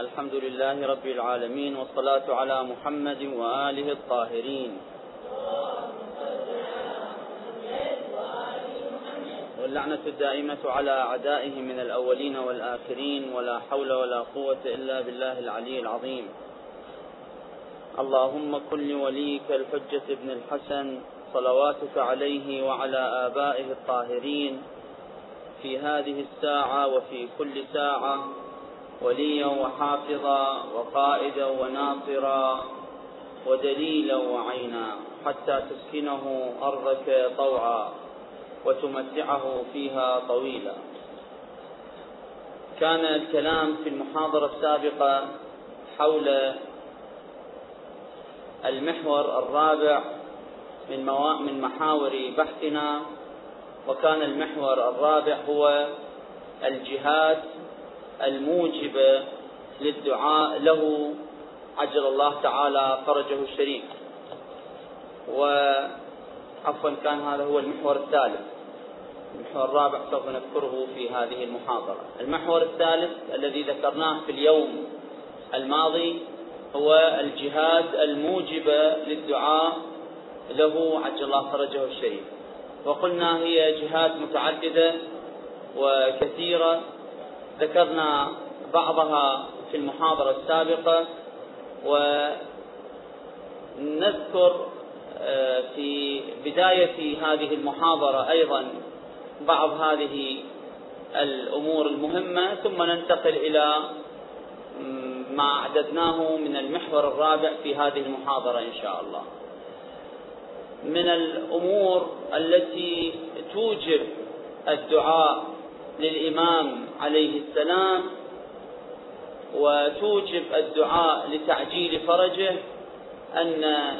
الحمد لله رب العالمين والصلاة على محمد وآله الطاهرين. واللعنة الدائمة على أعدائه من الأولين والآخرين ولا حول ولا قوة إلا بالله العلي العظيم. اللهم كن لوليك الحجة ابن الحسن صلواتك عليه وعلى آبائه الطاهرين في هذه الساعة وفي كل ساعة. وليا وحافظا وقائدا وناصرا ودليلا وعينا حتى تسكنه أرضك طوعا وتمتعه فيها طويلا. كان الكلام في المحاضرة السابقة حول المحور الرابع من من محاور بحثنا وكان المحور الرابع هو الجهات الموجبة للدعاء له عجل الله تعالى فرجه الشريف. وعفوا كان هذا هو المحور الثالث. المحور الرابع سوف نذكره في هذه المحاضرة. المحور الثالث الذي ذكرناه في اليوم الماضي هو الجهاد الموجبة للدعاء له عجل الله فرجه الشريف. وقلنا هي جهات متعددة وكثيرة. ذكرنا بعضها في المحاضرة السابقة ونذكر آه، في بداية هذه المحاضرة أيضا بعض هذه الأمور المهمة ثم ننتقل إلى ما أعددناه من المحور الرابع في هذه المحاضرة إن شاء الله. من الأمور التي توجب الدعاء للإمام عليه السلام وتوجب الدعاء لتعجيل فرجه أن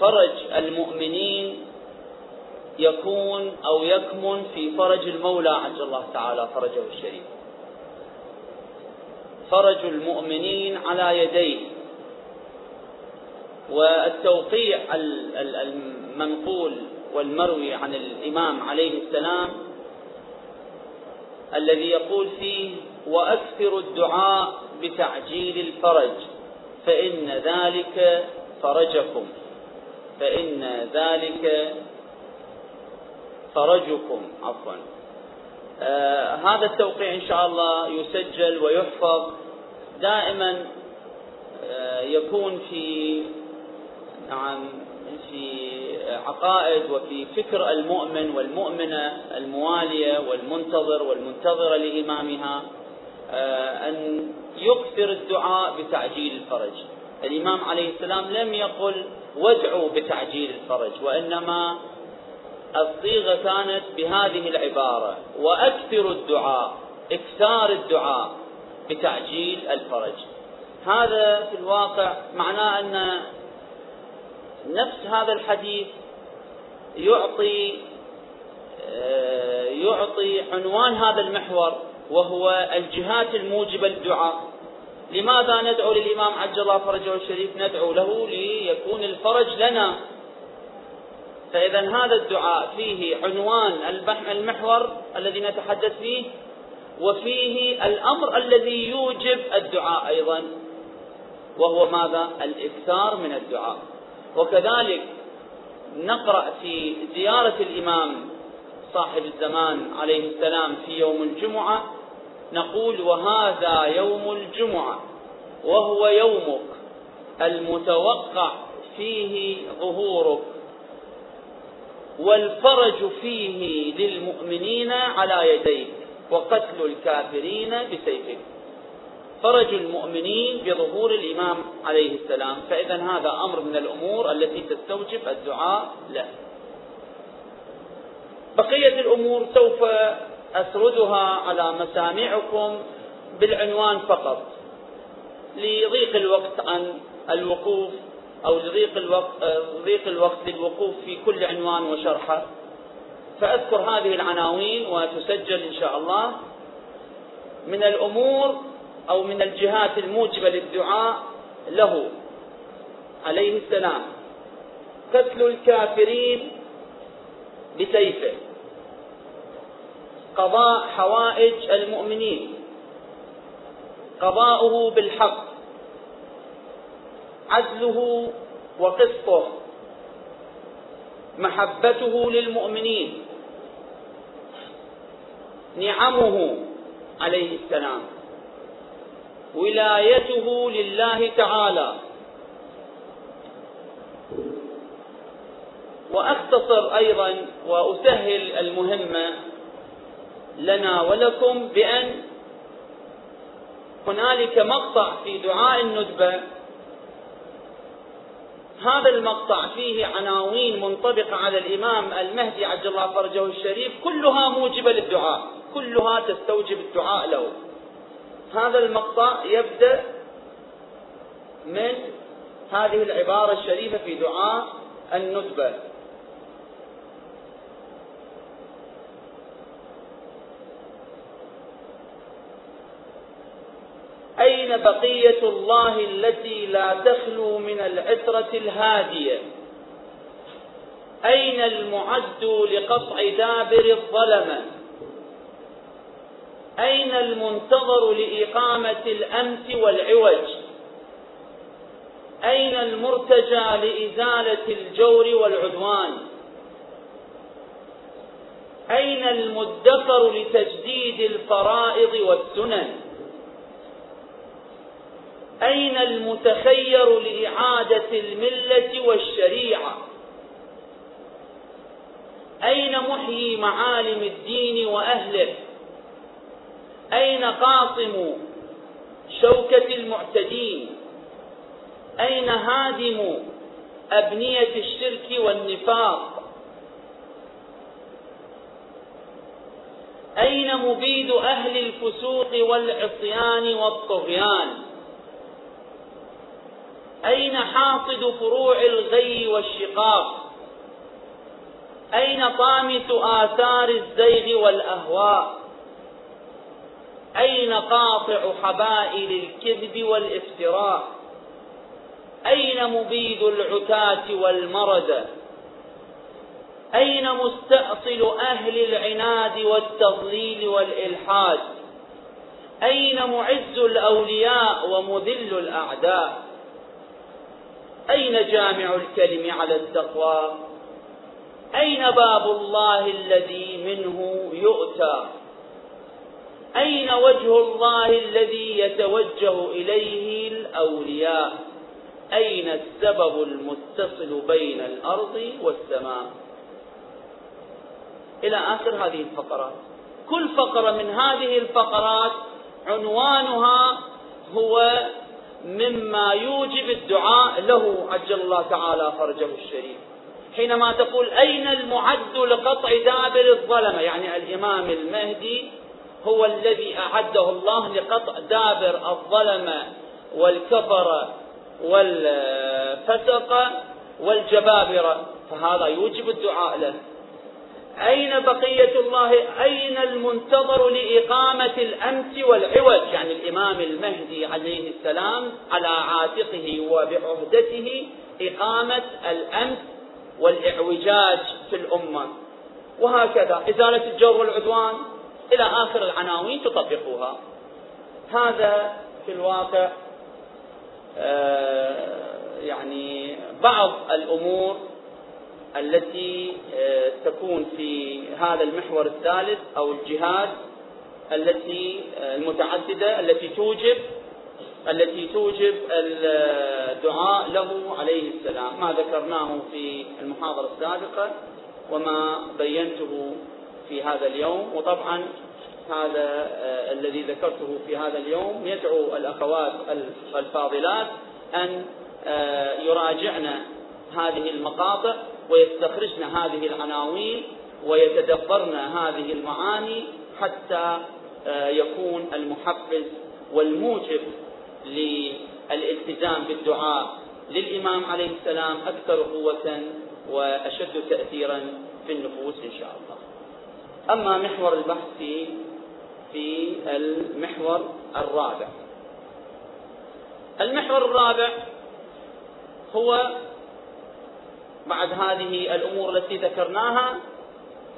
فرج المؤمنين يكون أو يكمن في فرج المولى عجل الله تعالى فرجه الشريف. فرج المؤمنين على يديه. والتوقيع المنقول والمروي عن الإمام عليه السلام الذي يقول فيه وأكثر الدعاء بتعجيل الفرج فإن ذلك فرجكم فإن ذلك فرجكم عفوا. آه هذا التوقيع إن شاء الله يسجل ويحفظ. دائما آه يكون في نعم في عقائد وفي فكر المؤمن والمؤمنة الموالية والمنتظر والمنتظرة لإمامها آه، أن يكثر الدعاء بتعجيل الفرج. الإمام عليه السلام لم يقل وادعوا بتعجيل الفرج وإنما الصيغة كانت بهذه العبارة وأكثر الدعاء إكثار الدعاء بتعجيل الفرج. هذا في الواقع معناه أن نفس هذا الحديث يعطي آه، يعطي عنوان هذا المحور وهو الجهات الموجبة للدعاء. لماذا ندعو للإمام عجل الله فرجه الشريف؟ ندعو له ليكون الفرج لنا. فإذا هذا الدعاء فيه عنوان المحور الذي نتحدث فيه وفيه الأمر الذي يوجب الدعاء أيضا وهو ماذا؟ الإكثار من الدعاء. وكذلك نقرأ في زيارة الإمام صاحب الزمان عليه السلام في يوم الجمعة نقول وهذا يوم الجمعة وهو يومك المتوقع فيه ظهورك والفرج فيه للمؤمنين على يديك وقتل الكافرين بسيفك. فرج المؤمنين بظهور الإمام عليه السلام فإذا هذا أمر من الأمور التي تستوجب الدعاء له. بقية الأمور سوف أسردها على مسامعكم بالعنوان فقط لضيق الوقت عن الوقوف أو لضيق الوقت, ضيق الوقت للوقوف في كل عنوان وشرحه. فأذكر هذه العناوين وتسجل إن شاء الله. من الأمور أو من الجهات الموجبة للدعاء له. عليه السلام. قتل الكافرين بسيفه. قضاء حوائج المؤمنين. قضاؤه بالحق. عدله وقسطه. محبته للمؤمنين. نعمه عليه السلام. ولايته لله تعالى. وأختصر أيضا وأسهل المهمه لنا ولكم بأن هنالك مقطع في دعاء الندبة. هذا المقطع فيه عناوين منطبقة على الإمام المهدي عجل الله فرجه الشريف كلها موجبة للدعاء كلها تستوجب الدعاء له. هذا المقطع يبدأ من هذه العبارة الشريفة في دعاء الندبه أين بقية الله التي لا تخلو من العترة الهادية؟ أين المعد لقطع دابر الظلمة؟ أين المنتظر لإقامة الأمس والعوج؟ أين المرتجى لإزالة الجور والعدوان؟ أين المدخر لتجديد الفرائض والسنن؟ أين المتخير لإعادة الملة والشريعة؟ أين محيي معالم الدين وأهله؟ أين قاصم شوكة المعتدين؟ أين هادم أبنية الشرك والنفاق؟ أين مبيد أهل الفسوق والعصيان والطغيان؟ أين حاصد فروع الغي والشقاق؟ أين طامس آثار الزيغ والأهواء؟ أين قاطع حبائل الكذب والافتراء؟ أين مبيد العتاة والمرد؟ أين مستأصل أهل العناد والتضليل والإلحاد؟ أين معز الأولياء ومذل الأعداء؟ أين جامع الكلم على التقوى؟ أين باب الله الذي منه يؤتى؟ أين وجه الله الذي يتوجه إليه الأولياء؟ أين السبب المتصل بين الأرض والسماء؟ إلى آخر هذه الفقرات. كل فقرة من هذه الفقرات عنوانها هو مما يوجب الدعاء له عجل الله تعالى فرجه الشريف. حينما تقول أين المعد لقطع دابر الظلمة؟ يعني الإمام المهدي هو الذي أعده الله لقطع دابر الظلمة والكفر والفسق والجبابرة. فهذا يوجب الدعاء له. أين بقية الله؟ أين المنتظر لإقامة الأمس والعوج؟ يعني الإمام المهدي عليه السلام على عاتقه وبعهدته إقامة الأمس والإعوجاج في الأمة. وهكذا إزالة الجور والعدوان. إلى آخر العناوين تطبقوها. هذا في الواقع آه، يعني بعض الأمور التي آه، تكون في هذا المحور الثالث أو الجهاد التي آه، المتعددة التي توجب التي توجب الدعاء له عليه السلام. ما ذكرناه في المحاضرة السابقة وما بينته في هذا اليوم وطبعا هذا آه، الذي ذكرته في هذا اليوم يدعو الأخوات الفاضلات أن يراجعن هذه المقاطع ويستخرجن هذه العناوين ويتدبرن هذه المعاني حتى آه، يكون المحفز والموجب للالتزام بالدعاء للإمام عليه السلام أكثر قوة وأشد تأثيرا في النفوس إن شاء الله. أما محور البحث في المحور الرابع. المحور الرابع هو بعد هذه الأمور التي ذكرناها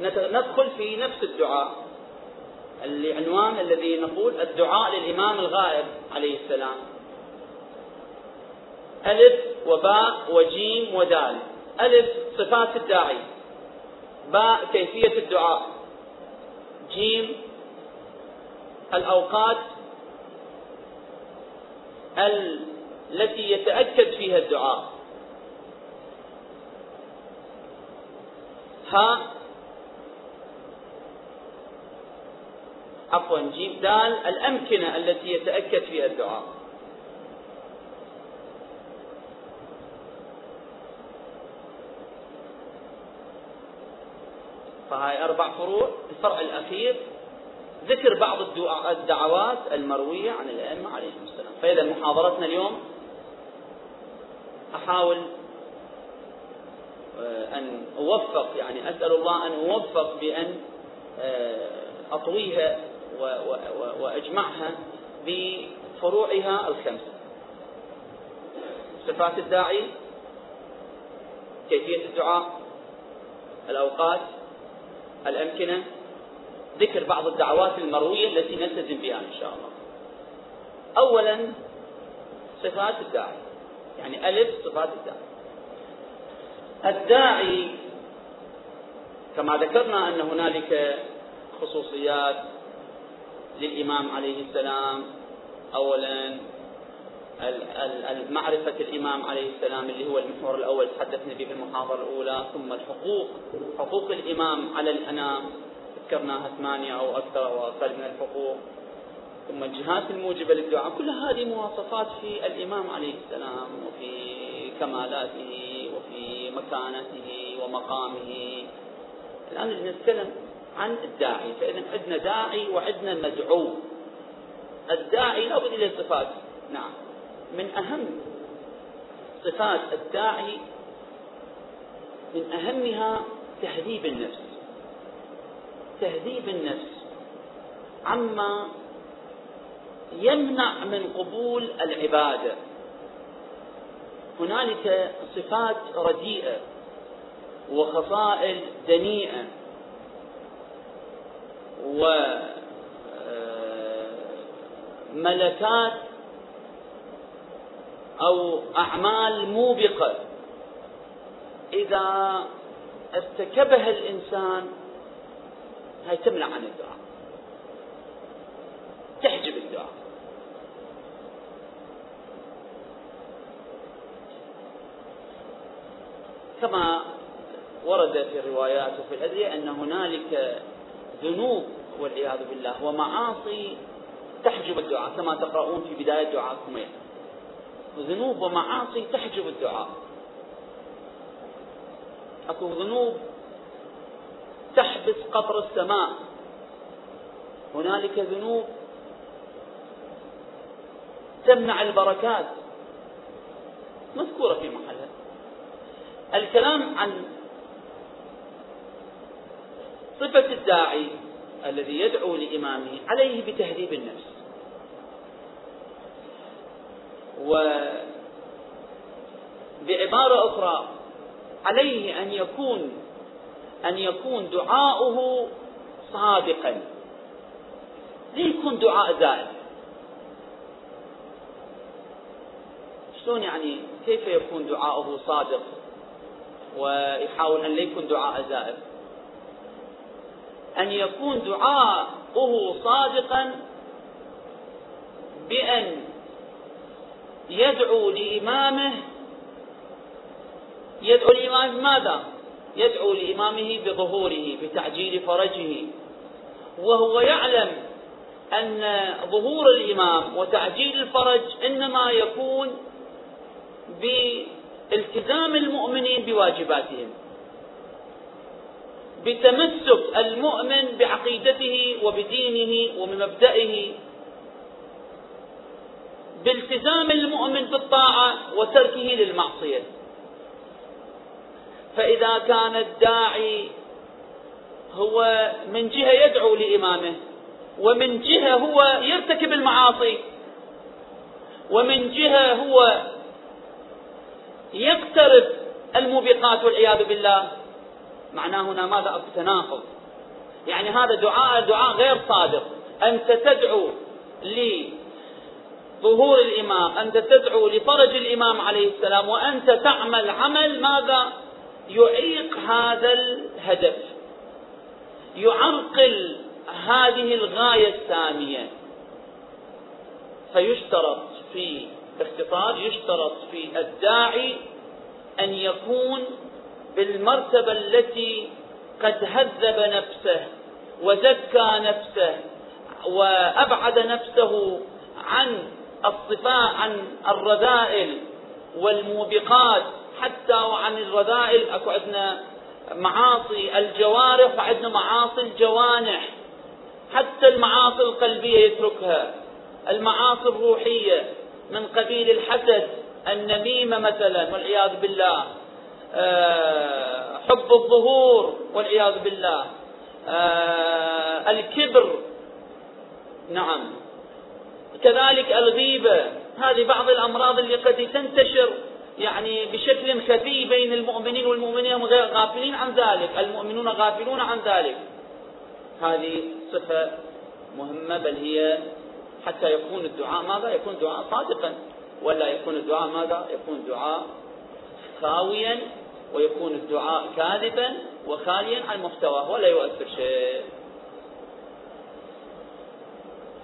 ندخل في نفس الدعاء العنوان الذي نقول الدعاء للإمام الغائب عليه السلام. ألف وباء وجيم ودال. ألف صفات الداعي. باء كيفية الدعاء. جيم الأوقات التي يتأكد فيها الدعاء. ها عفوا جيم دال الأمكنة التي يتأكد فيها الدعاء. فهاي أربع فروع. الفرع الأخير ذكر بعض الدعوات المروية عن الأئمة عليهم السلام. فإذا محاضرتنا اليوم أحاول آه، أن أوفق يعني أسأل الله أن أوفق بأن آه، أطويها وأجمعها بفروعها الخمسة صفات الداعي كيفية الدعاء الأوقات الأمكنة ذكر بعض الدعوات المروية التي نلتزم بها إن شاء الله. أولا صفات الداعي. يعني ألف صفات الداعي. الداعي كما ذكرنا أن هنالك خصوصيات للإمام عليه السلام. أولا معرفة الإمام عليه السلام اللي هو المحور الأول تحدثنا به في المحاضرة الأولى ثم الحقوق. حقوق الإمام على الأنام ذكرناها ثمانية أو أكثر أو أقل من الحقوق. ثم الجهات الموجبة للدعاء كل هذه مواصفات في الإمام عليه السلام وفي كمالاته وفي مكانته ومقامه. الآن نتكلم عن الداعي فإذا عندنا داعي وعندنا مدعو. الداعي لابد له صفات نعم. من أهم صفات الداعي من أهمها تهذيب النفس. تهذيب النفس عما يمنع من قبول العبادة. هنالك صفات رديئة وخصائل دنيئة وملكات أو أعمال موبقة. إذا ارتكبها الإنسان هاي تمنع عن الدعاء. تحجب الدعاء. كما ورد في الروايات وفي الأدعية أن هنالك ذنوب والعياذ بالله ومعاصي تحجب الدعاء كما تقرؤون في بداية دعاءكم ذنوب ومعاصي تحجب الدعاء. أكو ذنوب تحبس قطر السماء. هنالك ذنوب تمنع البركات. مذكورة في محلها. الكلام عن صفة الداعي الذي يدعو لإمامه عليه بتهذيب النفس. وبعبارة أخرى عليه أن يكون أن يكون دعاؤه صادقا. لا يكون دعاء زائد؟ شلون يعني كيف يكون دعاؤه صادق ويحاول أن لا يكون دعاء زائد؟ أن يكون دعاؤه صادقا بأن يدعو لإمامه. يدعو لإمامه ماذا؟ يدعو لإمامه بظهوره بتعجيل فرجه. وهو يعلم أن ظهور الإمام وتعجيل الفرج إنما يكون بالتزام المؤمنين بواجباتهم بتمسك المؤمن بعقيدته وبدينه وبمبدئه. بالتزام المؤمن بالطاعة وتركه للمعصية. فإذا كان الداعي هو من جهة يدعو لإمامه ومن جهة هو يرتكب المعاصي ومن جهة هو يقترب الموبقات والعياذ بالله معناه هنا ماذا؟ أكو تناقض يعني هذا دعاء دعاء غير صادق. أنت تدعو لظهور الإمام أنت تدعو لفرج الإمام عليه السلام وأنت تعمل عمل ماذا؟ يعيق هذا الهدف. يعرقل هذه الغاية السامية. فيشترط في باختصار يشترط في الداعي أن يكون بالمرتبة التي قد هذب نفسه وزكى نفسه وأبعد نفسه عن الصفاء عن الرذائل والموبقات حتى وعن الرذائل. أكو عندنا معاصي الجوارح وعندنا معاصي الجوانح حتى المعاصي القلبية يتركها. المعاصي الروحية من قبيل الحسد النميمة مثلا والعياذ بالله. آه، حب الظهور والعياذ بالله. آه، الكبر. نعم. كذلك الغيبة. هذه بعض الأمراض اللي قد تنتشر يعني بشكل خفي بين المؤمنين والمؤمنين هم غافلين عن ذلك. المؤمنون غافلون عن ذلك. هذه صفة مهمة بل هي حتى يكون الدعاء ماذا؟ يكون دعاء صادقا. ولا يكون الدعاء ماذا؟ يكون دعاء خاويا ويكون الدعاء كاذبا وخاليا عن محتواه ولا يؤثر شيء.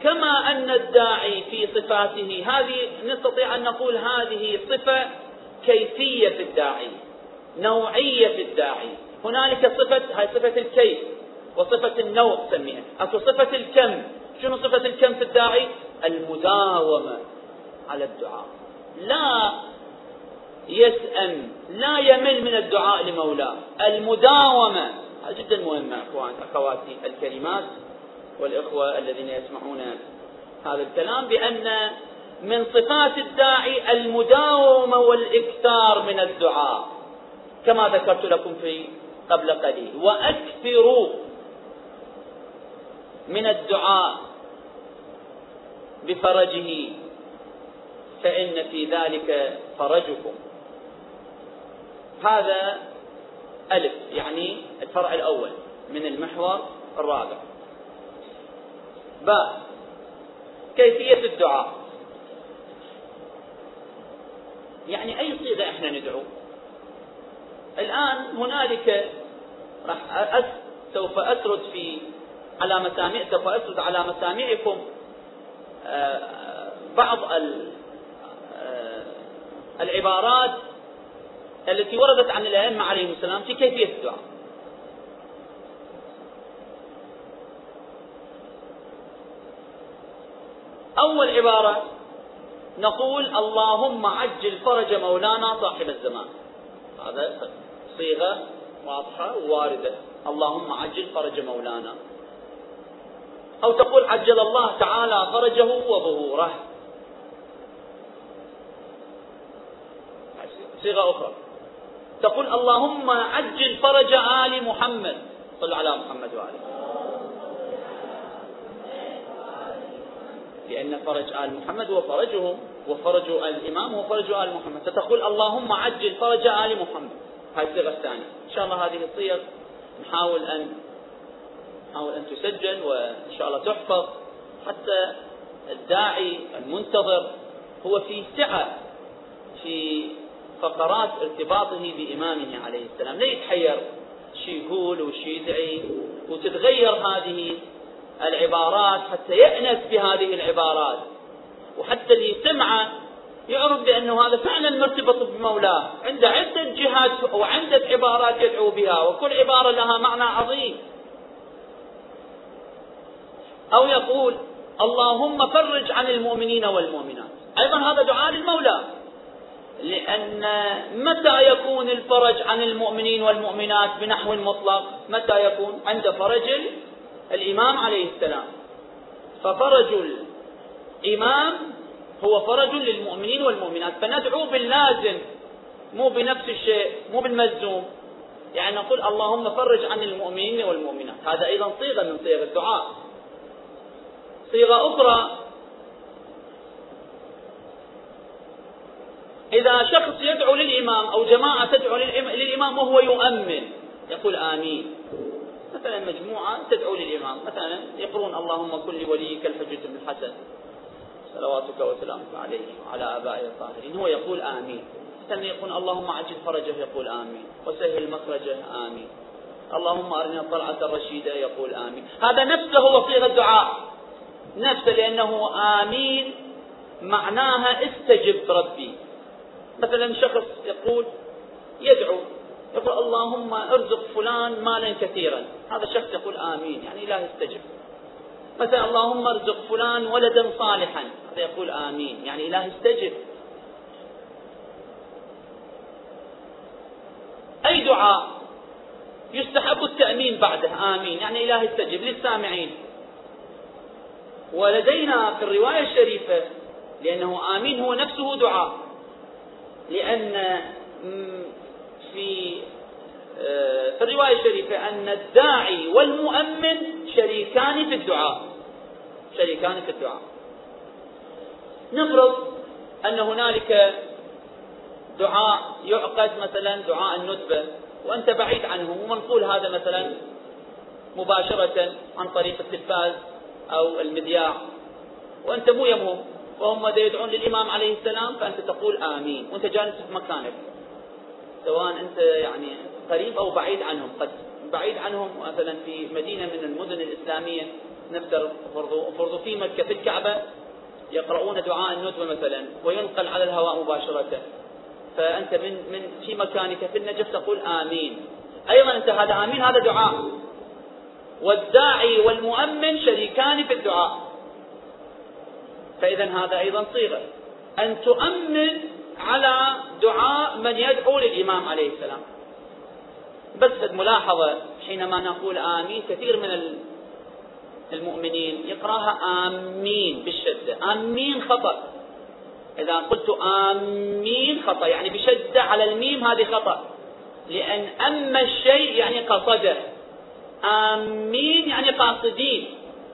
كما أن الداعي في صفاته هذه نستطيع أن نقول هذه صفة كيفية في الداعي نوعية في الداعي. هنالك صفة هاي صفة الكيف وصفة النوع تسميها أكو صفة الكم شنو صفة الكم في الداعي؟ المداومة على الدعاء. لا يسأم لا يمل من الدعاء لمولاه. المداومة جدا مهمة أخوان أخواتي الكلمات والإخوة الذين يسمعون هذا الكلام بأن من صفات الداعي المداومة والإكثار من الدعاء كما ذكرت لكم في قبل قليل. وأكثروا من الدعاء بفرجه فإن في ذلك فرجكم. هذا ألف يعني الفرع الأول من المحور الرابع. باء كيفية الدعاء. يعني أي صيغة إحنا ندعو. الآن هنالك راح أس سوف أسرد في على مسامع سوف أسرد على مسامعكم آه، بعض آه، العبارات التي وردت عن الأئمة عليهم السلام في كيفية الدعاء. أول عبارة نقول اللهم عجل فرج مولانا صاحب الزمان. هذا صيغة واضحة وواردة. اللهم عجل فرج مولانا. أو تقول عجل الله تعالى فرجه وظهوره. صيغة أخرى. تقول اللهم عجل فرج آل محمد. صل على محمد وآله لأن فرج آل محمد هو فرجهم وفرج الإمام هو فرج آل محمد. فتقول اللهم عجل فرج آل محمد. هذه الصيغة الثانية. إن شاء الله هذه الصيغ نحاول أن نحاول أن تسجل وإن شاء الله تحفظ. حتى الداعي المنتظر هو في سعة في فقرات ارتباطه بإمامه عليه السلام. لا يتحير شي يقول وشي يدعي وتتغير هذه العبارات حتى يأنس بهذه العبارات. وحتى اللي يسمعه يعرف بأنه هذا فعلا مرتبط بمولاه. عنده عدة جهات وعدة عبارات يدعو بها وكل عبارة لها معنى عظيم. أو يقول اللهم فرج عن المؤمنين والمؤمنات. أيضا هذا دعاء للمولى. لأن متى يكون الفرج عن المؤمنين والمؤمنات بنحو مطلق؟ متى يكون؟ عند فرج الإمام عليه السلام. ففرج الإمام هو فرج للمؤمنين والمؤمنات. فندعو باللازم مو بنفس الشيء مو بالملزوم يعني نقول اللهم فرج عن المؤمنين والمؤمنات. هذا أيضا صيغة من صيغ الدعاء. صيغة أخرى إذا شخص يدعو للإمام أو جماعة تدعو للإمام وهو يؤمن يقول آمين. مثلا مجموعة تدعو للإمام. مثلا يقولون اللهم كن لوليك الحجة بن الحسن صلواتك وسلامك عليه وعلى آبائه الطاهرين. هو يقول آمين. مثلا يقول اللهم عجل فرجه يقول آمين. وسهل مخرجه آمين. اللهم أرنا الطلعة الرشيدة يقول آمين. هذا نفسه هو صيغة الدعاء. نفسه لأنه آمين معناها استجب ربي. مثلا شخص يقول يدعو يقول اللهم ارزق فلان مالا كثيرا. هذا الشخص يقول آمين يعني إله استجب مثلا اللهم ارزق فلان ولدا صالحا هذا يقول آمين يعني إله استجب أي دعاء يستحب التأمين بعده؟ آمين يعني إله استجب للسامعين. ولدينا في الرواية الشريفة لأنه آمين هو نفسه دعاء لأن في في الرواية الشريفة أن الداعي والمؤمن شريكان في الدعاء. شريكان في الدعاء. نفرض أن هنالك دعاء يعقد مثلا دعاء الندبة وأنت بعيد عنه ومنقول هذا مثلا مباشرة عن طريق التلفاز أو المذياع. وأنت مو يمهم. وهم يدعون للإمام عليه السلام؟ فأنت تقول آمين. وأنت جالس في مكانك. سواء أنت يعني قريب أو بعيد عنهم. قد بعيد عنهم مثلا في مدينة من المدن الإسلامية نفترض فرضوا في مكة في الكعبة يقرؤون دعاء الندبة مثلا وينقل على الهواء مباشرة. فأنت من من في مكانك في النجف تقول آمين. أيضا أنت هذا آمين هذا دعاء. والداعي والمؤمن شريكان في الدعاء. فإذا هذا أيضا صيغة. أن تؤمن على دعاء من يدعو للإمام عليه السلام. بس ملاحظة حينما نقول آمين كثير من المؤمنين يقرأها آمين بالشدة. آمين خطأ. إذا قلت آمين خطأ يعني بشدة على الميم هذه خطأ. لأن أما الشيء يعني قصده. آمين يعني قاصدين.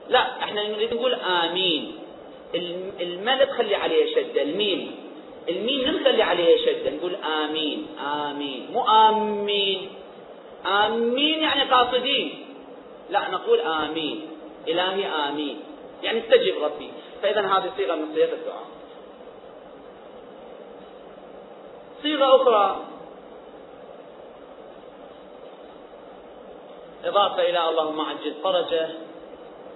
لا إحنا نريد نقول آمين. الملك خلي عليه شدة الميم. الميم نخلي عليها شدة نقول آمين آمين. مو آمين. آمين يعني قاصدين. لا نقول آمين. إلهي آمين. يعني استجب ربي. فإذا هذه صيغة من صيغ الدعاء. صيغة أخرى. إضافة إلى اللهم عجل فرجه.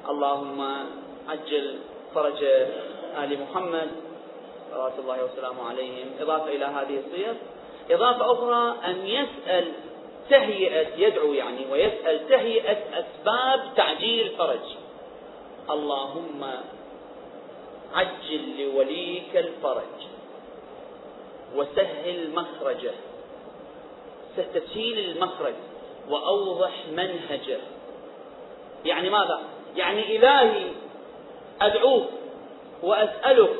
اللهم عجل فرج آل محمد. صلوات الله وسلامه عليهم. إضافة إلى هذه الصيغ. إضافة أخرى أن يسأل تهيئة يدعو يعني ويسأل تهيئة أسباب تعجيل الفرج اللهم عجل لوليك الفرج وسهل مخرجه تسهيل المخرج وأوضح منهجه. يعني ماذا؟ يعني إلهي أدعوك وأسألك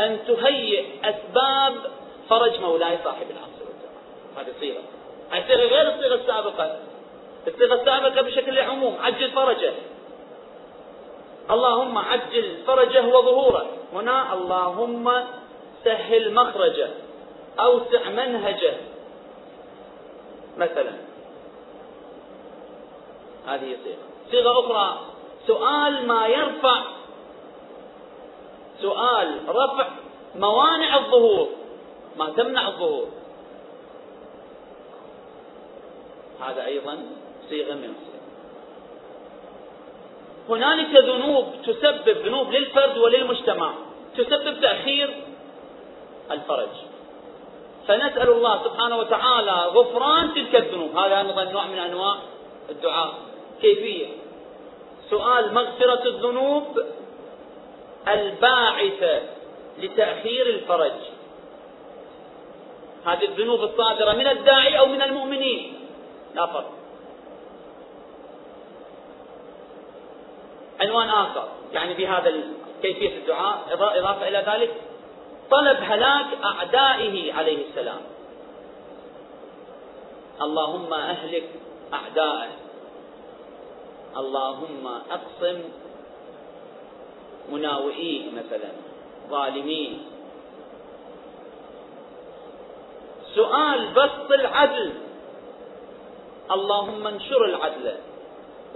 أن تهيئ أسباب فرج مولاي صاحب العصر هذه صيغة. هذه صيغة غير الصيغة السابقة. الصيغة السابقة بشكل عموم عجل فرجه. اللهم عجل فرجه وظهوره. هنا اللهم سهل مخرجه أوسع منهجه. مثلا هذه صيغة. صيغة أخرى سؤال ما يرفع سؤال رفع موانع الظهور. ما تمنع الظهور. هذا أيضا صيغة من الصيغ. هنالك ذنوب تسبب ذنوب للفرد وللمجتمع تسبب تأخير الفرج. فنسأل الله سبحانه وتعالى غفران تلك الذنوب. هذا أيضا نوع من أنواع الدعاء. كيفية؟ سؤال مغفرة الذنوب الباعثة لتأخير الفرج. هذه الذنوب الصادرة من الداعي أو من المؤمنين. لا فرق عنوان آخر. يعني بهذا كيفية الدعاء. إضافة إلى ذلك طلب هلاك أعدائه عليه السلام. اللهم أهلك أعداءه اللهم أقسم مناوئيه مثلا ظالمين سؤال بسط العدل. اللهم انشر العدل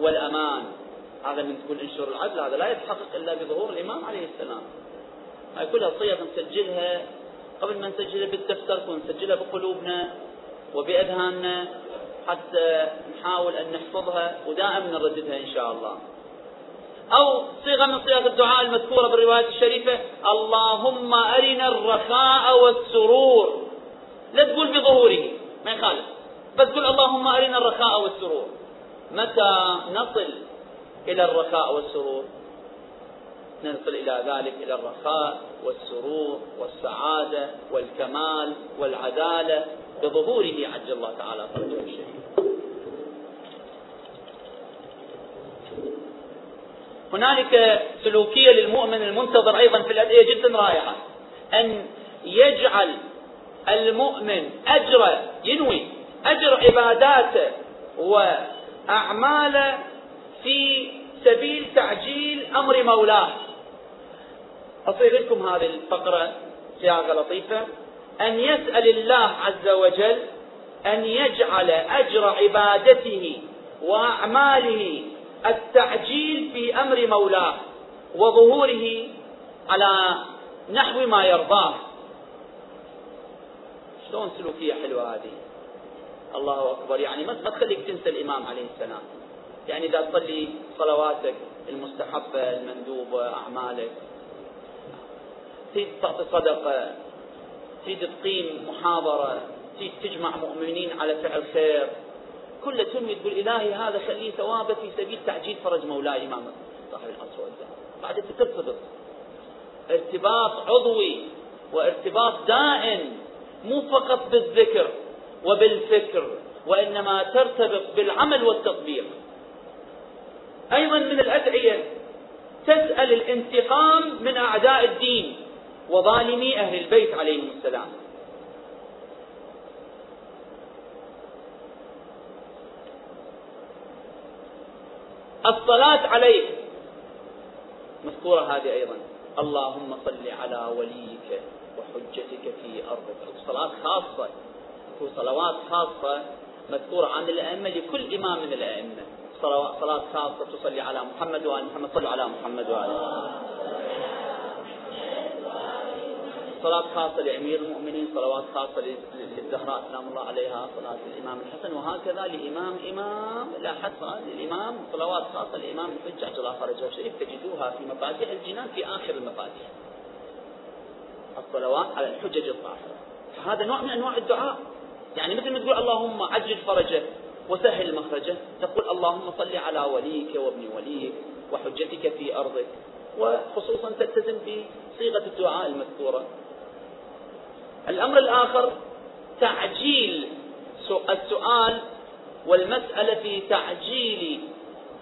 والأمان. هذا من تقول انشر العدل هذا لا يتحقق إلا بظهور الإمام عليه السلام. هاي كلها صيغ نسجلها. قبل ما نسجلها بالدفتر ونسجلها بقلوبنا وبأذهاننا حتى نحاول أن نحفظها ودائما نرددها إن شاء الله. أو صيغة من صيغ الدعاء المذكورة بالرواية الشريفة اللهم أرنا الرخاء والسرور. لا تقول بظهوره ما يخالف. قل اللهم أرنا الرخاء والسرور. متى نصل إلى الرخاء والسرور؟ نصل إلى ذلك إلى الرخاء والسرور والسعادة والكمال والعدالة بظهوره عجل الله تعالى فرجه الشريف. هنالك سلوكية للمؤمن المنتظر أيضا في الأدعية جدا رائعة. أن يجعل المؤمن أجر ينوي أجر عباداته وأعماله في سبيل تعجيل أمر مولاه. أصيغ لكم هذه الفقرة صياغة لطيفة. أن يسأل الله عز وجل أن يجعل أجر عبادته وأعماله التعجيل في أمر مولاه وظهوره على نحو ما يرضاه. شلون سلوكية حلوة هذه؟ الله أكبر. يعني ما تخليك تنسى الإمام عليه السلام. يعني إذا تصلي صلواتك المستحبة المندوبة أعمالك. تريد تعطي صدقة. تريد تقيم محاضرة. تريد تجمع مؤمنين على فعل خير. كله تنوي تقول إلهي هذا خليه ثوابه في سبيل تعجيل فرج مولاي إمام صاحب العصر والزمان بعد ترتبط ارتباط عضوي وارتباط دائم. مو فقط بالذكر. وبالفكر وإنما ترتبط بالعمل والتطبيق. أيضا من الأدعية تسأل الانتقام من أعداء الدين وظالمي أهل البيت عليهم السلام. الصلاة عليه مذكورة هذه أيضا. اللهم صل على وليك وحجتك في أرضك. صلاة خاصة. صلوات خاصة مذكورة عن الأئمة لكل إمام من الأئمة. صلاة خاصة تصلي على محمد وآل محمد. صلوا على محمد وآل صلاة خاصة لأمير المؤمنين صلوات خاصة للزهراء سلام الله عليها صلاة الإمام الحسن وهكذا لإمام إمام لا حصر للإمام صلوات خاصة لإمام الحجة الله فرجه الشريف تجدوها في مفاتيح الجنان في آخر المفاتيح. الصلوات على الحجج الطاهرة فهذا نوع من أنواع الدعاء. يعني مثل ما تقول اللهم عجل فرجه وسهل مخرجه تقول اللهم صل على وليك وابن وليك وحجتك في أرضك وخصوصا تلتزم بصيغة الدعاء المذكورة. الأمر الآخر تعجيل السؤال والمسألة في تعجيل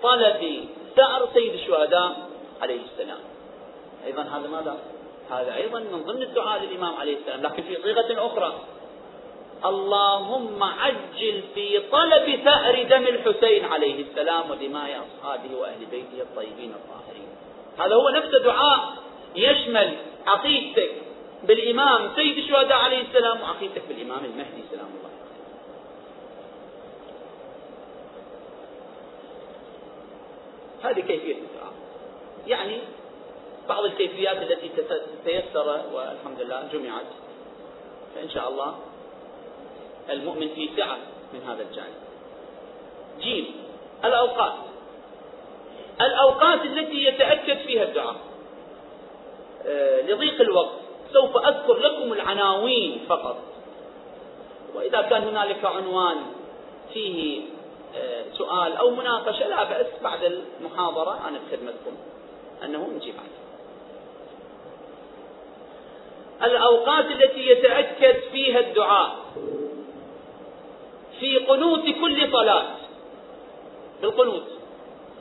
طلب ثأر سيد الشهداء عليه السلام. أيضا هذا ماذا؟ هذا أيضا من ضمن الدعاء للإمام عليه السلام لكن في صيغة أخرى. اللهم عجل في طلب ثأر دم الحسين عليه السلام ودماء أصحابه وأهل بيته الطيبين الطاهرين. هذا هو نفس دعاء يشمل عقيدتك بالإمام سيد الشهداء عليه السلام وعقيدتك بالإمام المهدي سلام الله هذه كيفية الدعاء. يعني بعض الكيفيات التي تيسر والحمد لله جمعت. فإن شاء الله المؤمن في سعة من هذا الجانب. جيم الأوقات. الأوقات التي يتأكد فيها الدعاء. آه، لضيق الوقت. سوف أذكر لكم العناوين فقط. وإذا كان هنالك عنوان فيه آه، سؤال أو مناقشة لا بأس بعد المحاضرة أنا بخدمتكم أنه نجيب عنه الأوقات التي يتأكد فيها الدعاء. في قنوت كل صلاة. بالقنوت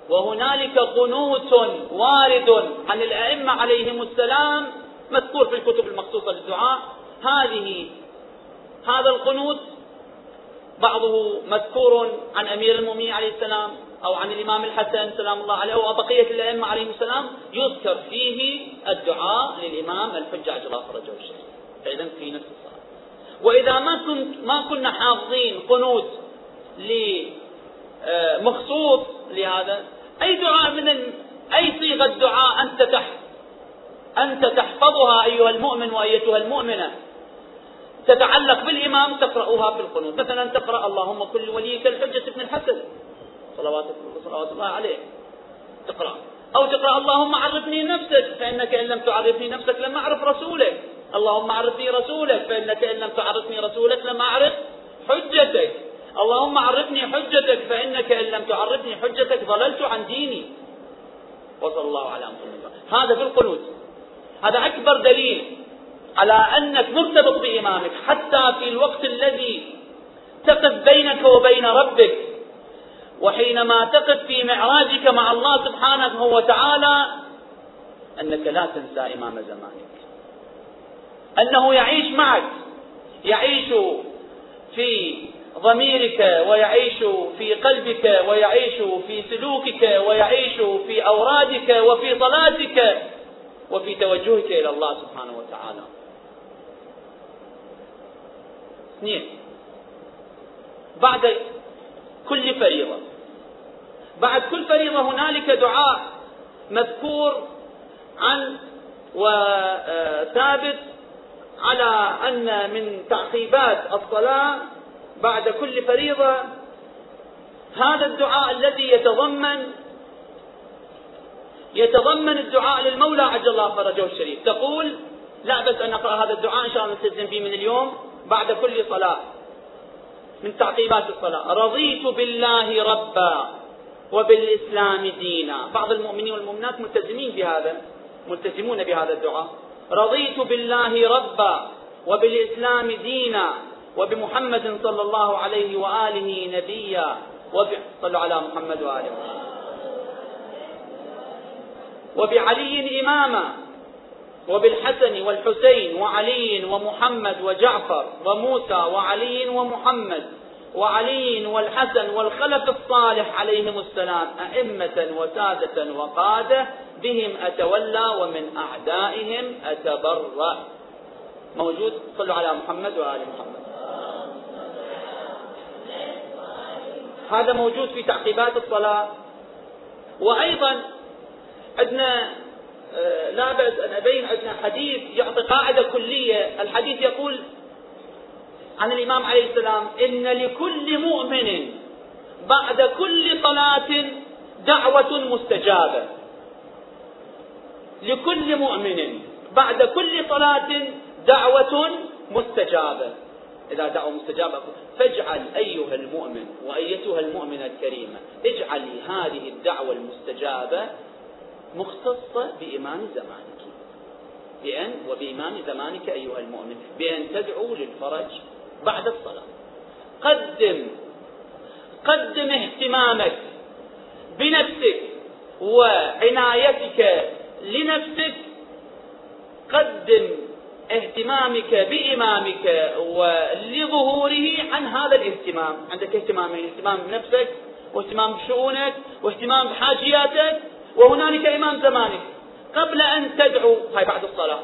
وهنالك قنوت وارد عن الأئمة عليهم السلام مذكور في الكتب المخصوصة للدعاء. هذه هذا القنوت بعضه مذكور عن أمير المؤمنين عليه السلام أو عن الإمام الحسن سلام الله عليه وبقية الأئمة عليهم السلام يذكر فيه الدعاء للإمام الحجاج الله فرجه الشريف فإذا في نفس الصلاة. وإذا ما كنت ما كنا حافظين قنوت لمخصوص لهذا أي دعاء من أي صيغة دعاء أنت تح أنت تحفظها أيها المؤمن وأيتها المؤمنة. تتعلق بالإمام تقرأها في القنوت. مثلا تقرأ اللهم كل وليك الحجة بن الحسن. صلوات صلوات الله عليه. تقرأ. أو تقرأ اللهم عرفني نفسك فإنك إن لم تعرفني نفسك لم أعرف رسولك. اللهم عرفني رسولك فإنك إن لم تعرفني رسولك لم أعرف حجتك. اللهم عرفني حجتك فإنك إن لم تعرفني حجتك ضللت عن ديني. وصلى الله على محمد. هذا في القنوت. هذا أكبر دليل على أنك مرتبط بإمامك. حتى في الوقت الذي تقف بينك وبين ربك وحينما تقف في معراجك مع الله سبحانه وتعالى أنك لا تنسى إمام زمانك. أنه يعيش معك. يعيش في ضميرك ويعيش في قلبك ويعيش في سلوكك ويعيش في أورادك وفي صلاتك وفي توجهك إلى الله سبحانه وتعالى. اثنين. بعد كل فريضة. بعد كل فريضة هنالك دعاء مذكور عن وثابت على أن من تعقيبات الصلاة بعد كل فريضة هذا الدعاء الذي يتضمن يتضمن الدعاء للمولى عجل الله فرجه الشريف. تقول لا بس أن نقرأ هذا الدعاء إن شاء الله نلتزم فيه من اليوم بعد كل صلاة. من تعقيبات الصلاة. رضيت بالله ربا وبالإسلام دينا. بعض المؤمنين والمؤمنات ملتزمين بهذا ملتزمون بهذا الدعاء. رضيت بالله ربا وبالإسلام دينا وبمحمد صلى الله عليه وآله نبيا وب... صلوا على محمد وآله وبعلي إماما وبالحسن والحسين وعلي ومحمد وجعفر وموسى وعلي ومحمد وعلي والحسن والخلف الصالح عليهم السلام أئمة وسادة وقادة بهم أتولى ومن أعدائهم أتبرأ. موجود؟ صلوا على محمد وآل محمد. هذا موجود في تعقيبات الصلاة. وأيضا عندنا آه، لا بأس أن أبين عندنا حديث يعطي قاعدة كلية. الحديث يقول عن الإمام عليه السلام إن لكل مؤمن بعد كل صلاة دعوة مستجابة. لكل مؤمن بعد كل صلاة دعوة مستجابة. إذا دعوة مستجابة فاجعل أيها المؤمن وأيتها المؤمنة الكريمة اجعلي هذه الدعوة المستجابة مختصة بإمام زمانك. بأن وبإمام زمانك أيها المؤمن بأن تدعو للفرج بعد الصلاة. قدم قدم اهتمامك بنفسك وعنايتك لنفسك. قدم اهتمامك بإمامك ولظهوره عن هذا الاهتمام. عندك اهتمامين اهتمام بنفسك واهتمام بشؤونك واهتمام بحاجياتك وهنالك إمام زمانك. قبل أن تدعو هاي بعد الصلاة.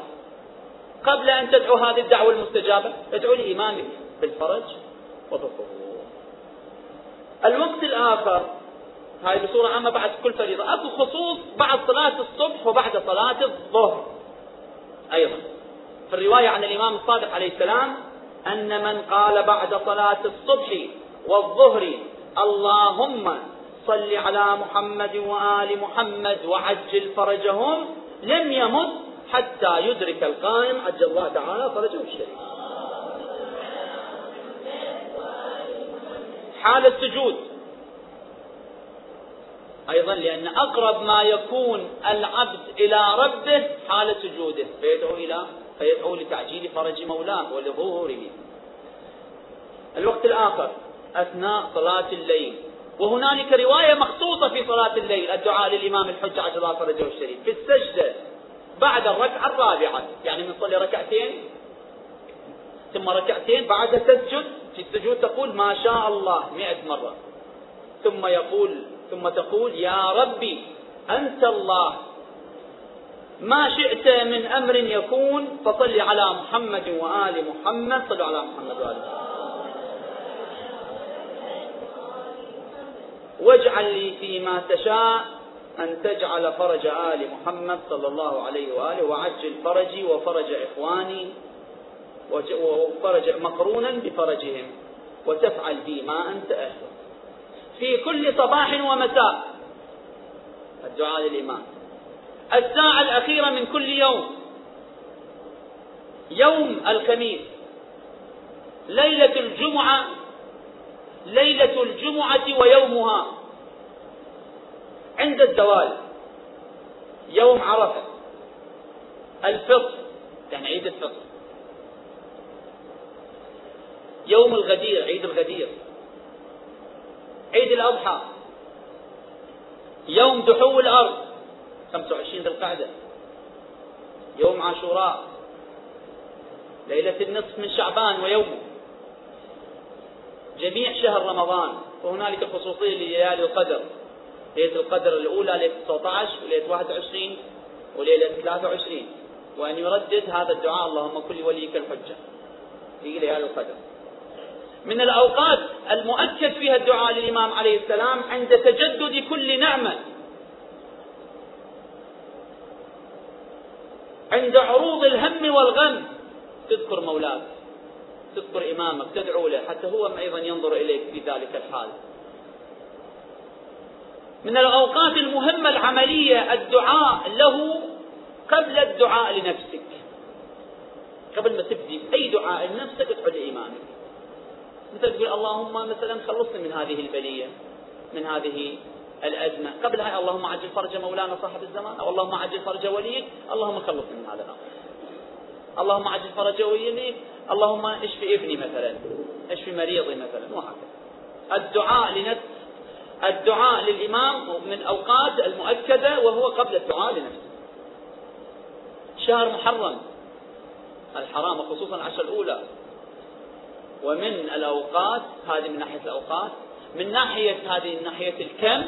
قبل أن تدعو هذه الدعوة المستجابة ادعو لإمامك. بالفرج وبالظهور الوقت الآخر هاي بصورة عامة بعد كل فريضة. أكو خصوص بعد صلاة الصبح وبعد صلاة الظهر. أيضا في الرواية عن الإمام الصادق عليه السلام أن من قال بعد صلاة الصبح والظهر اللهم صل على محمد وآل محمد وعجل فرجهم لم يمت حتى يدرك القائم عجل الله تعالى فرجه الشريف. حال السجود. أيضا لأن أقرب ما يكون العبد إلى ربه حال سجوده. فيدعو إلى فيدعو لتعجيل فرج مولاه ولظهوره. الوقت الآخر أثناء صلاة الليل. وهنالك رواية مخصوصة في صلاة الليل الدعاء للإمام الحجة عجل الله فرجه الشريف. في السجدة بعد الركعة الرابعة يعني من صلي ركعتين ثم ركعتين بعد تسجد في السجود تقول ما شاء الله مئة مرة. ثم يقول ثم تقول يا ربي أنت الله. ما شئت من أمر يكون فصل على محمد وآل محمد صلوا على محمد وآل محمد. واجعل لي فيما تشاء أن تجعل فرج آل محمد صلى الله عليه وآله وعجل فرجي وفرج إخواني. وفرج مقرونا بفرجهم. وتفعل بي ما أنت أهله في كل صباح ومساء. الدعاء للإمام الساعة الأخيرة من كل يوم. يوم الخميس. ليلة الجمعة. ليلة الجمعة ويومها. عند الزوال. يوم عرفة. الفطر. يعني عيد الفطر. يوم الغدير عيد الغدير. عيد الأضحى. يوم دحو الأرض. 25 ذي القعدة. يوم عاشوراء. ليلة النصف من شعبان ويومه جميع شهر رمضان. وهنالك خصوصية لليالي القدر. ليلة القدر الأولى ليلة 19 وليلة 21 وليلة 23 وأن يردد هذا الدعاء اللهم كل وليك الحجة. في ليالي القدر. من الأوقات المؤكد فيها الدعاء للإمام عليه السلام عند تجدد كل نعمة. عند عروض الهم والغم. تذكر مولاك. تذكر إمامك. تدعو له. حتى هو أيضا ينظر إليك في ذلك الحال. من الأوقات المهمة العملية الدعاء له قبل الدعاء لنفسك. قبل ما تبدي أي دعاء لنفسك ادعو لإمامك. مثل تقول اللهم مثلا خلصني من هذه البلية من هذه الأزمة. قبل هاي اللهم عجل فرج مولانا صاحب الزمان أو اللهم عجل فرج وليك اللهم خلصني من هذا الأمر. اللهم عجل فرج وليك اللهم اشفي ابني مثلا اشفي مريضي مثلا وهكذا. الدعاء لنفس الدعاء للإمام من الأوقات المؤكدة وهو قبل الدعاء لنفسه. شهر محرم الحرام وخصوصا العشر الأولى. ومن الأوقات هذه من ناحية الأوقات من ناحية هذه من ناحية الكم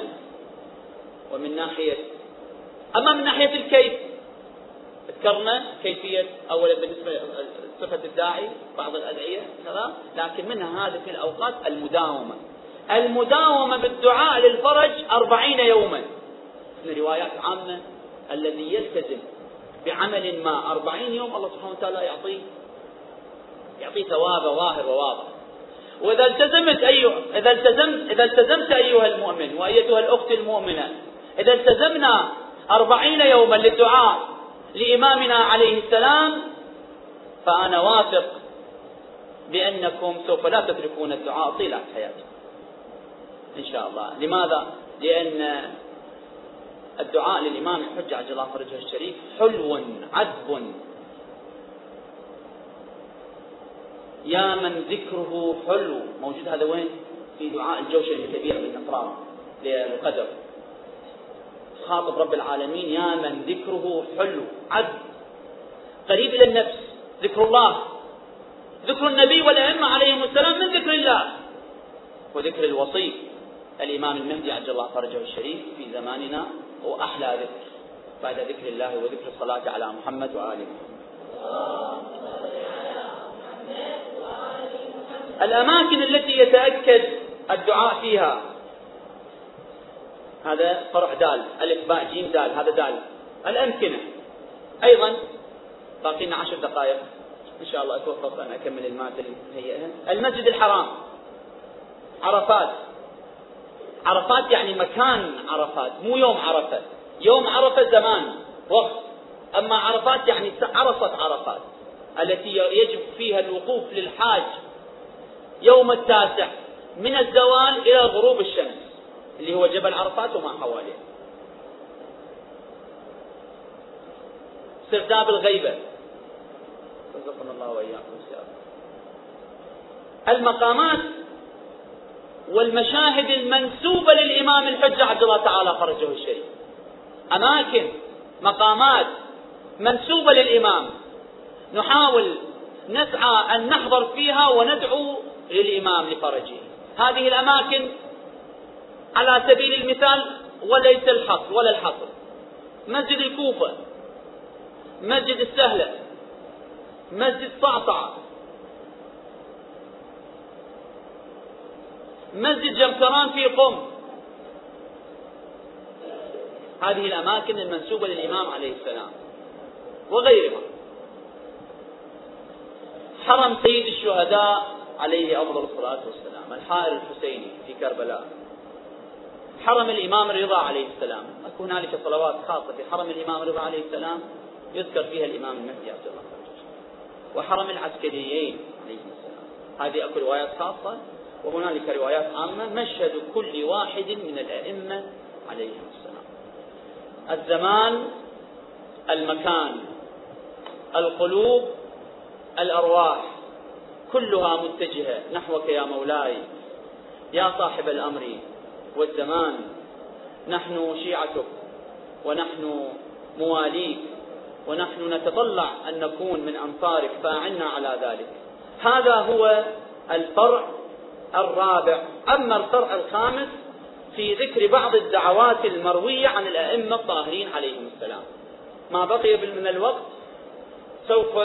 ومن ناحية أما من ناحية الكيف ذكرنا كيفية أولا بالنسبة صفة الداعي بعض الأدعية كذا لكن منها هذه الأوقات المداومة. المداومة بالدعاء للفرج أربعين يوما. من روايات عامة الذي يلتزم بعمل ما أربعين يوم الله سبحانه وتعالى يعطيه يعطيه ثوابه ظاهر وواضح. وإذا التزمت أيها إذا التزمت إذا التزمت أيها المؤمن وأيتها الأخت المؤمنة إذا التزمنا أربعين يوما للدعاء لإمامنا عليه السلام فأنا واثق بأنكم سوف لا تتركون الدعاء طيلة حياتكم إن شاء الله. لماذا؟ لأن الدعاء للإمام الحجة عجل الله فرجه الشريف حلو عذب. يا من ذكره حلو. موجود هذا وين؟ في دعاء الجوشن الكبير بالنقران للقدر. خاطب رب العالمين يا من ذكره حلو. عذب قريب إلى النفس. ذكر الله. ذكر النبي والأئمة عليهم السلام من ذكر الله. وذكر الوصي. الإمام المهدي عجل الله فرجه الشريف في زماننا هو أحلى ذكر. بعد ذكر الله وذكر الصلاة على محمد وآل محمد الأماكن التي يتأكد الدعاء فيها. هذا فرع دال ألف باء جيم دال هذا دال. الأمكنة. أيضا باقي لنا عشر دقائق. إن شاء الله أتوفق أن أكمل المادة اللي هيئها المسجد الحرام. عرفات. عرفات يعني مكان عرفات مو يوم عرفة. يوم عرفة زمان وقت. أما عرفات يعني عرفت عرفات التي يجب فيها الوقوف للحاج يوم التاسع من الزوال إلى غروب الشمس اللي هو جبل عرفات وما حواليه. سرداب الغيبة. رزقنا الله وإياكم المقامات والمشاهد المنسوبة للإمام الحجة عبد الله تعالى فرجه الشريف. أماكن مقامات منسوبة للإمام. نحاول نسعى أن نحضر فيها وندعو للإمام لفرجه. هذه الأماكن على سبيل المثال وليس الحصر ولا الحصر. مسجد الكوفة مسجد السهلة مسجد صعصعة مسجد جمكران في قم. هذه الأماكن المنسوبة للإمام عليه السلام وغيرها. حرم سيد الشهداء عليه أفضل الصلاة والسلام. الحائر الحسيني في كربلاء. حرم الإمام الرضا عليه السلام. أكو هنالك صلوات خاصة في حرم الإمام الرضا عليه السلام يذكر فيها الإمام المهدي عبد الله وحرم العسكريين عليهم السلام. هذه أكو روايات خاصة وهنالك روايات عامة. مشهد كل واحد من الأئمة عليهم السلام. الزمان المكان القلوب الأرواح. كلها متجهة نحوك يا مولاي يا صاحب الأمر والزمان. نحن شيعتك ونحن مواليك ونحن نتطلع أن نكون من أنصارك فأعنا على ذلك. هذا هو الفرع الرابع. أما الفرع الخامس في ذكر بعض الدعوات المروية عن الأئمة الطاهرين عليهم السلام. ما بقي من الوقت سوف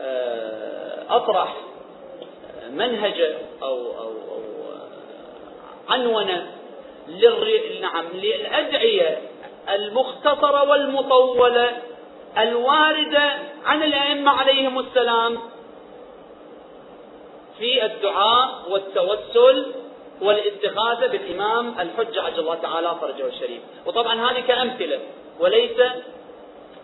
آه، أطرح منهج أو أو أو عنونة نعم للأدعية المختصرة والمطولة الواردة عن الأئمة عليهم السلام في الدعاء والتوسل والاستغاثة بالإمام الحجة عجل الله تعالى فرجه الشريف. وطبعا هذه كأمثلة وليس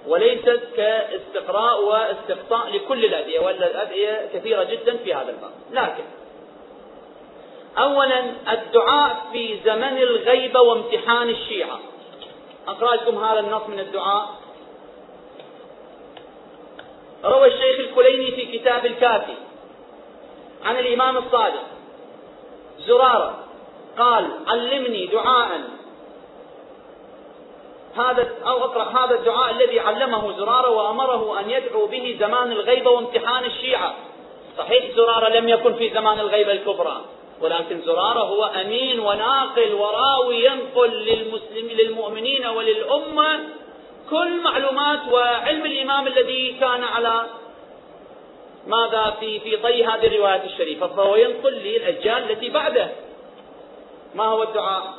وليست كاستقراء واستقصاء لكل الأدعية ولا الأدعية كثيرة جدا في هذا الباب. لكن أولا الدعاء في زمن الغيبة وامتحان الشيعة. أقرأ لكم هذا النص من الدعاء؟ روى الشيخ الكليني في كتاب الكافي عن الإمام الصادق زرارة قال علمني دعاء هذا أو أقرأ هذا الدعاء الذي علمه زرارة وأمره أن يدعو به زمان الغيبة وامتحان الشيعة. صحيح زرارة لم يكن في زمان الغيبة الكبرى ولكن زرارة هو أمين وناقل وراوي ينقل للمسلمين للمؤمنين وللأمة كل معلومات وعلم الإمام الذي كان على ماذا في في طي هذه الروايات الشريفة. فهو ينقل للأجيال التي بعده. ما هو الدعاء؟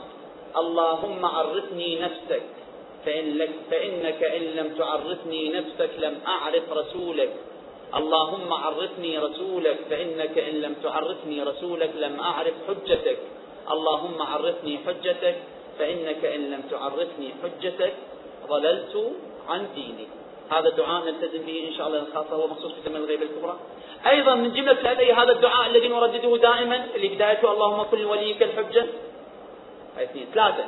اللهم عرفني نفسك. فإن لك فإنك إن لم تعرفني نفسك لم أعرف رسولك. اللهم عرفني رسولك فإنك إن لم تعرفني رسولك لم أعرف حجتك. اللهم عرفني حجتك فإنك إن لم تعرفني حجتك ضللت عن ديني. هذا دعاء نلتزم به إن شاء الله خاصة هو مخصوص في زمن الغيبة الكبرى. أيضا من جملة الأدعية هذا الدعاء الذي نردده دائما اللي بدايته اللهم كن وليك الحجة. اثنين. ثلاثة.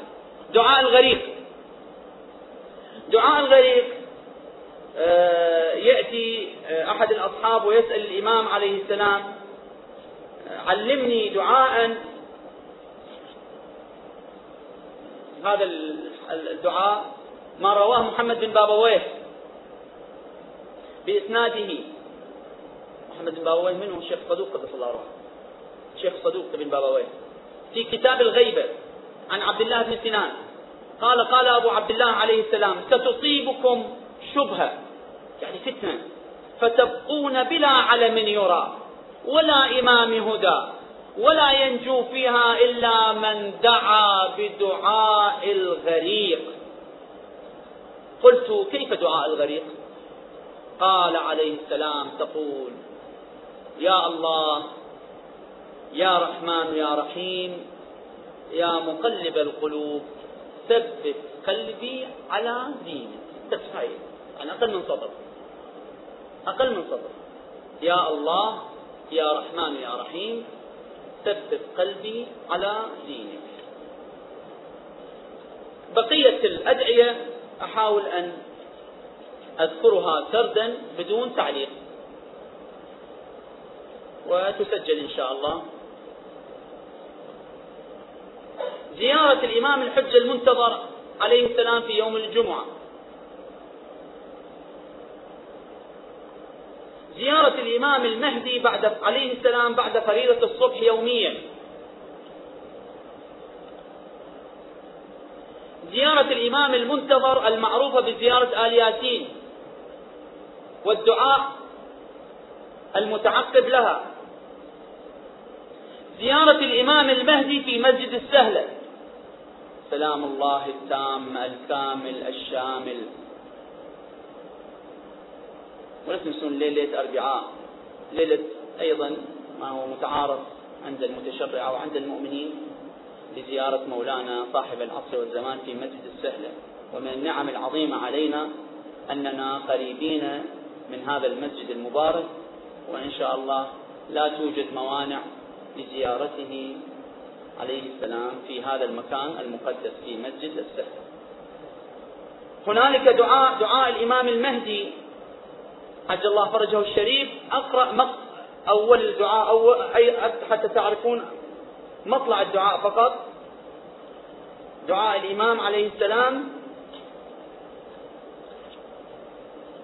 دعاء الغريق دعاء الغريق آه، يأتي آه، أحد الأصحاب ويسأل الإمام عليه السلام آه، علمني دعاء. هذا الدعاء ما رواه محمد بن بابويه بإسناده. محمد بن بابويه منه الشيخ صدوق قدس الله روحه الشيخ صدوق بن بابويه. في كتاب الغيبة عن عبد الله بن سنان. قال قال أبو عبد الله عليه السلام ستصيبكم شبهة. يعني فتنة. فتبقون بلا علم يرى ولا إمام هدى ولا ينجو فيها إلا من دعا بدعاء الغريق. قلت كيف دعاء الغريق؟ قال عليه السلام تقول يا الله يا رحمن يا رحيم يا مقلب القلوب ثبت قلبي على دينك بس هاي يعني أقل من صبر أقل من صبر يا الله يا رحمن يا رحيم ثبت قلبي على دينك بقية الأدعية أحاول أن أذكرها سردا بدون تعليق. وتسجل إن شاء الله. زيارة الإمام الحجة المنتظر عليه السلام في يوم الجمعة. زيارة الإمام المهدي بعد عليه السلام بعد فريضة الصبح يوميا. زيارة الإمام المنتظر المعروفة بزيارة آل ياسين والدعاء المتعقب لها. زيارة الإمام المهدي في مسجد السهلة. سلام الله التام الكامل الشامل. ولا تنسون ليلة أربعاء. ليلة أيضا ما هو متعارف عند المتشرع وعند المؤمنين لزيارة مولانا صاحب العصر والزمان في مسجد السهلة. ومن النعم العظيمة علينا أننا قريبين من هذا المسجد المبارك وإن شاء الله لا توجد موانع لزيارته عليه السلام في هذا المكان المقدس في مسجد السهل هنالك دعاء دعاء الإمام المهدي عجل الله فرجه الشريف. أقرأ أول الدعاء أول أي حتى تعرفون مطلع الدعاء فقط. دعاء الإمام عليه السلام.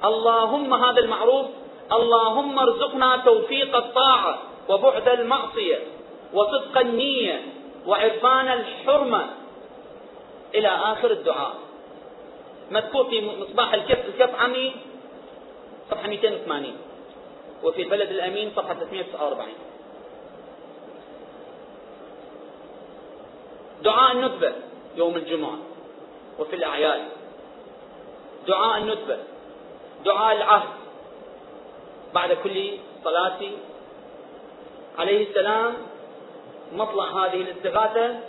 اللهم هذا المعروف اللهم ارزقنا توفيق الطاعة وبعد المعصية وصدق النية وعرفان الحرمة إلى آخر الدعاء. مذكور في مصباح الكف الكف عمي صفحة 280 وفي البلد الأمين صفحة 349 دعاء الندبة يوم الجمعة وفي الأعياد. دعاء الندبة دعاء العهد بعد كل صلاة. عليه السلام مطلع هذه الاستغاثة.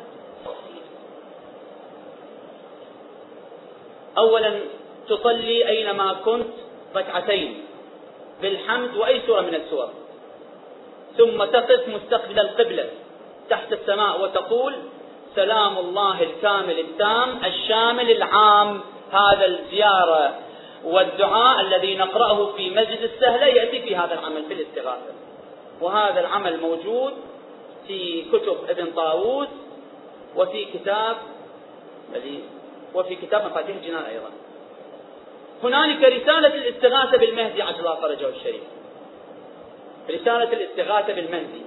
أولا تصلي أينما كنت ركعتين بالحمد وأي سورة من السور. ثم تقف مستقبل القبلة تحت السماء وتقول سلام الله الكامل التام الشامل العام هذا الزيارة والدعاء الذي نقرأه في مسجد السهلة يأتي في هذا العمل في الاستغاثة وهذا العمل موجود في كتب ابن طاووس وفي كتاب وفي كتاب مفاتيح الجنان أيضا. هنالك رسالة الاستغاثة بالمهدي عجل الله فرجه الشريف. رسالة الاستغاثة بالمهدي.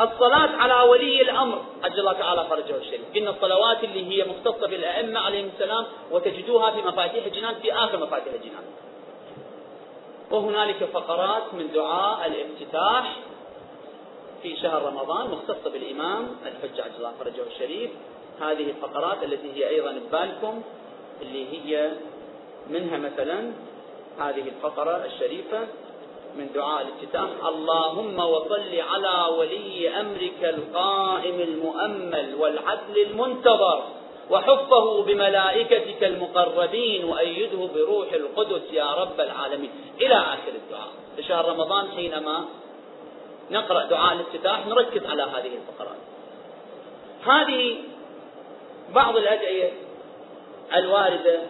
الصلاة على ولي الأمر عجل الله تعالى فرجه الشريف. قلنا الصلوات اللي هي مختصة بالأئمة عليهم السلام وتجدوها في مفاتيح الجنان في آخر مفاتيح الجنان. وهنالك فقرات من دعاء الإفتتاح. في شهر رمضان مختصة بالإمام الحجة عجل الله فرجه الشريف. هذه الفقرات التي هي أيضا ببالكم اللي هي منها مثلا هذه الفقرة الشريفة من دعاء الافتتاح اللهم وصل على ولي أمرك القائم المؤمل والعدل المنتظر وحفه بملائكتك المقربين وأيده بروح القدس يا رب العالمين. إلى آخر الدعاء. في شهر رمضان حينما نقرأ دعاء الافتتاح نركز على هذه الفقرات هذه بعض الأدعية الواردة.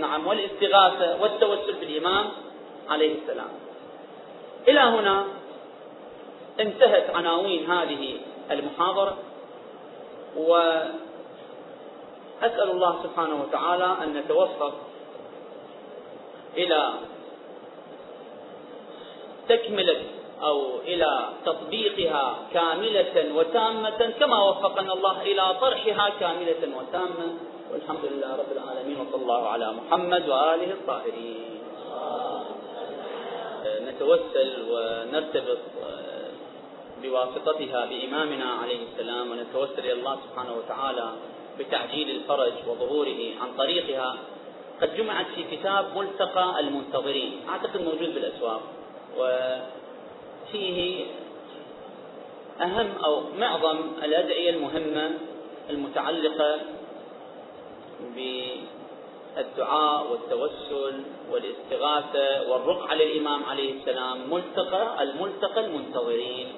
نعم والاستغاثة والتوسل بالإمام عليه السلام إلى هنا انتهت عناوين هذه المحاضرة وأسأل الله سبحانه وتعالى أن نتوفق إلى تكملة أو إلى تطبيقها كاملة وتامة كما وفقنا الله إلى طرحها كاملة وتامة. والحمد لله رب العالمين وصلى الله على محمد وآله الطاهرين. نتوسل ونرتبط بواسطتها بإمامنا عليه السلام ونتوسل إلى الله سبحانه وتعالى بتعجيل الفرج وظهوره عن طريقها. قد جمعت في كتاب ملتقى المنتظرين أعتقد موجود بالأسواق. وفيه أهم أو معظم الأدعية المهمة المتعلقة بالدعاء والتوسل والاستغاثة والرقعة للإمام عليه السلام ملتقى الملتقى المنتظرين.